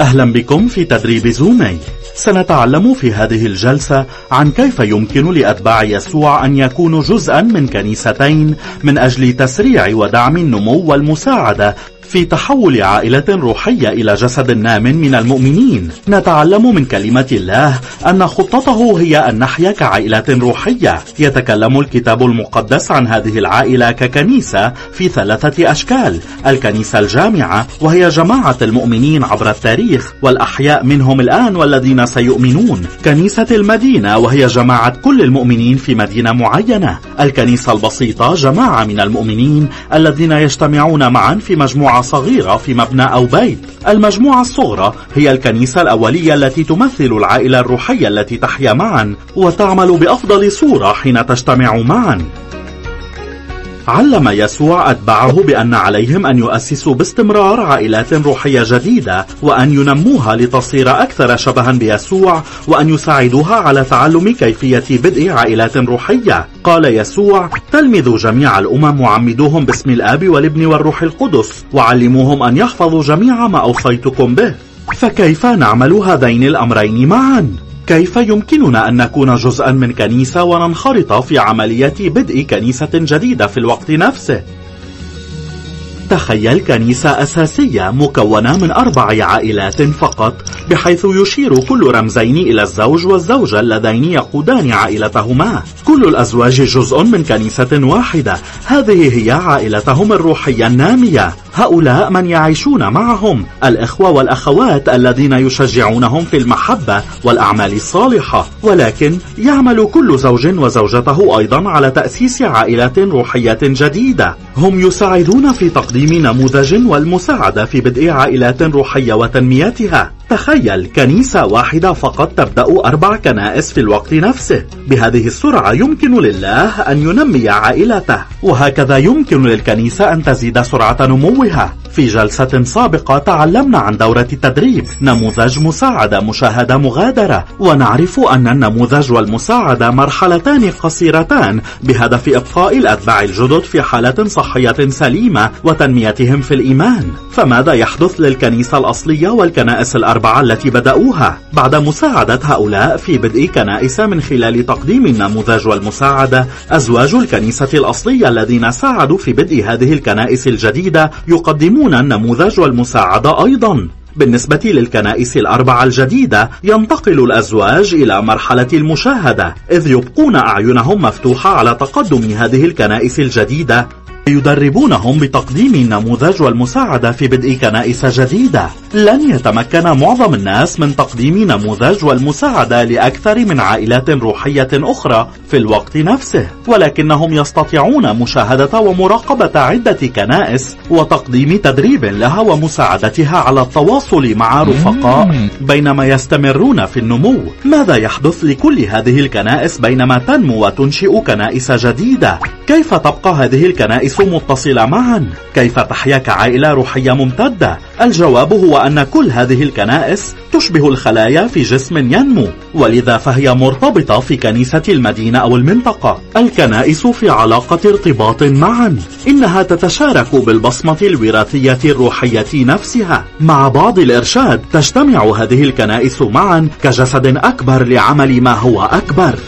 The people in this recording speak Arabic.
أهلا بكم في تدريب زومي. سنتعلم في هذه الجلسة عن كيف يمكن لأتباع يسوع أن يكونوا جزءا من كنيستين من أجل تسريع ودعم النمو والمساعدة في تحول عائلة روحية إلى جسد نام من المؤمنين. نتعلم من كلمة الله أن خطته هي أن نحيا كعائلة روحية. يتكلم الكتاب المقدس عن هذه العائلة ككنيسة في ثلاثة أشكال. الكنيسة الجامعة وهي جماعة المؤمنين عبر التاريخ والأحياء منهم الآن والذين سيؤمنون. كنيسة المدينة وهي جماعة كل المؤمنين في مدينة معينة. الكنيسة البسيطة جماعة من المؤمنين الذين يجتمعون معا في مجموعة صغيرة في مبنى أو بيت المجموعة الصغرى هي الكنيسة الأولية التي تمثل العائلة الروحية التي تحيا معا وتعمل بأفضل صورة حين تجتمع معا. علم يسوع أتباعه بأن عليهم أن يؤسسوا باستمرار عائلات روحية جديدة وأن ينموها لتصير أكثر شبها بيسوع وأن يساعدوها على تعلم كيفية بدء عائلات روحية قال يسوع تلمذوا جميع الأمم وعمدوهم باسم الآب والابن والروح القدس وعلموهم أن يحفظوا جميع ما أوصيتكم به فكيف نعمل هذين الأمرين معا؟ كيف يمكننا أن نكون جزءا من كنيسة وننخرط في عملية بدء كنيسة جديدة في الوقت نفسه؟ تخيل كنيسة أساسية مكونة من أربع عائلات فقط بحيث يشير كل رمزين إلى الزوج والزوجة اللذين يقودان عائلتهما كل الأزواج جزء من كنيسة واحدة هذه هي عائلتهم الروحية النامية هؤلاء من يعيشون معهم الإخوة والأخوات الذين يشجعونهم في المحبة والأعمال الصالحة. ولكن يعمل كل زوج وزوجته أيضا على تأسيس عائلة روحية جديدة. هم يساعدون في تقديم نموذج والمساعدة في بدء عائلات روحية وتنميتها. تخيل كنيسة واحدة فقط تبدأ أربع كنائس في الوقت نفسه. بهذه السرعة يمكن لله أن ينمي عائلته. وهكذا يمكن للكنيسة أن تزيد سرعة نموها. في جلسة سابقة تعلمنا عن دورة التدريب. نموذج مساعدة مشاهدة مغادرة. ونعرف أن النموذج والمساعدة مرحلتان قصيرتان بهدف إبقاء الأتباع الجدد في حالة صحية سليمة وتنميتهم في الإيمان. فماذا يحدث للكنيسة الأصلية والكنائس الأربعة التي بدأوها؟ بعد مساعدة هؤلاء في بدء كنائس من خلال تقديم النموذج والمساعدة أزواج الكنيسة الأصلية الذين ساعدوا في بدء هذه الكنائس الجديدة يقدمون النموذج والمساعدة أيضا. بالنسبة للكنائس الأربعة الجديدة ينتقل الأزواج إلى مرحلة المشاهدة إذ يبقون أعينهم مفتوحة على تقدم هذه الكنائس الجديدة يدربونهم بتقديم النموذج والمساعدة في بدء كنائس جديدة. لن يتمكن معظم الناس من تقديم نموذج والمساعدة لأكثر من عائلات روحية أخرى في الوقت نفسه ولكنهم يستطيعون مشاهدة ومراقبة عدة كنائس وتقديم تدريب لها ومساعدتها على التواصل مع رفقاء بينما يستمرون في النمو. ماذا يحدث لكل هذه الكنائس بينما تنمو وتنشئ كنائس جديدة؟ كيف تبقى هذه الكنائس متصلة معا؟ كيف تحيا كعائلة روحية ممتدة؟ الجواب هو أن كل هذه الكنائس تشبه الخلايا في جسم ينمو ولذا فهي مرتبطة في كنيسة المدينة أو المنطقة. الكنائس في علاقة ارتباط معا إنها تتشارك بالبصمة الوراثية الروحية نفسها. مع بعض الإرشاد تجتمع هذه الكنائس معا كجسد أكبر لعمل ما هو أكبر.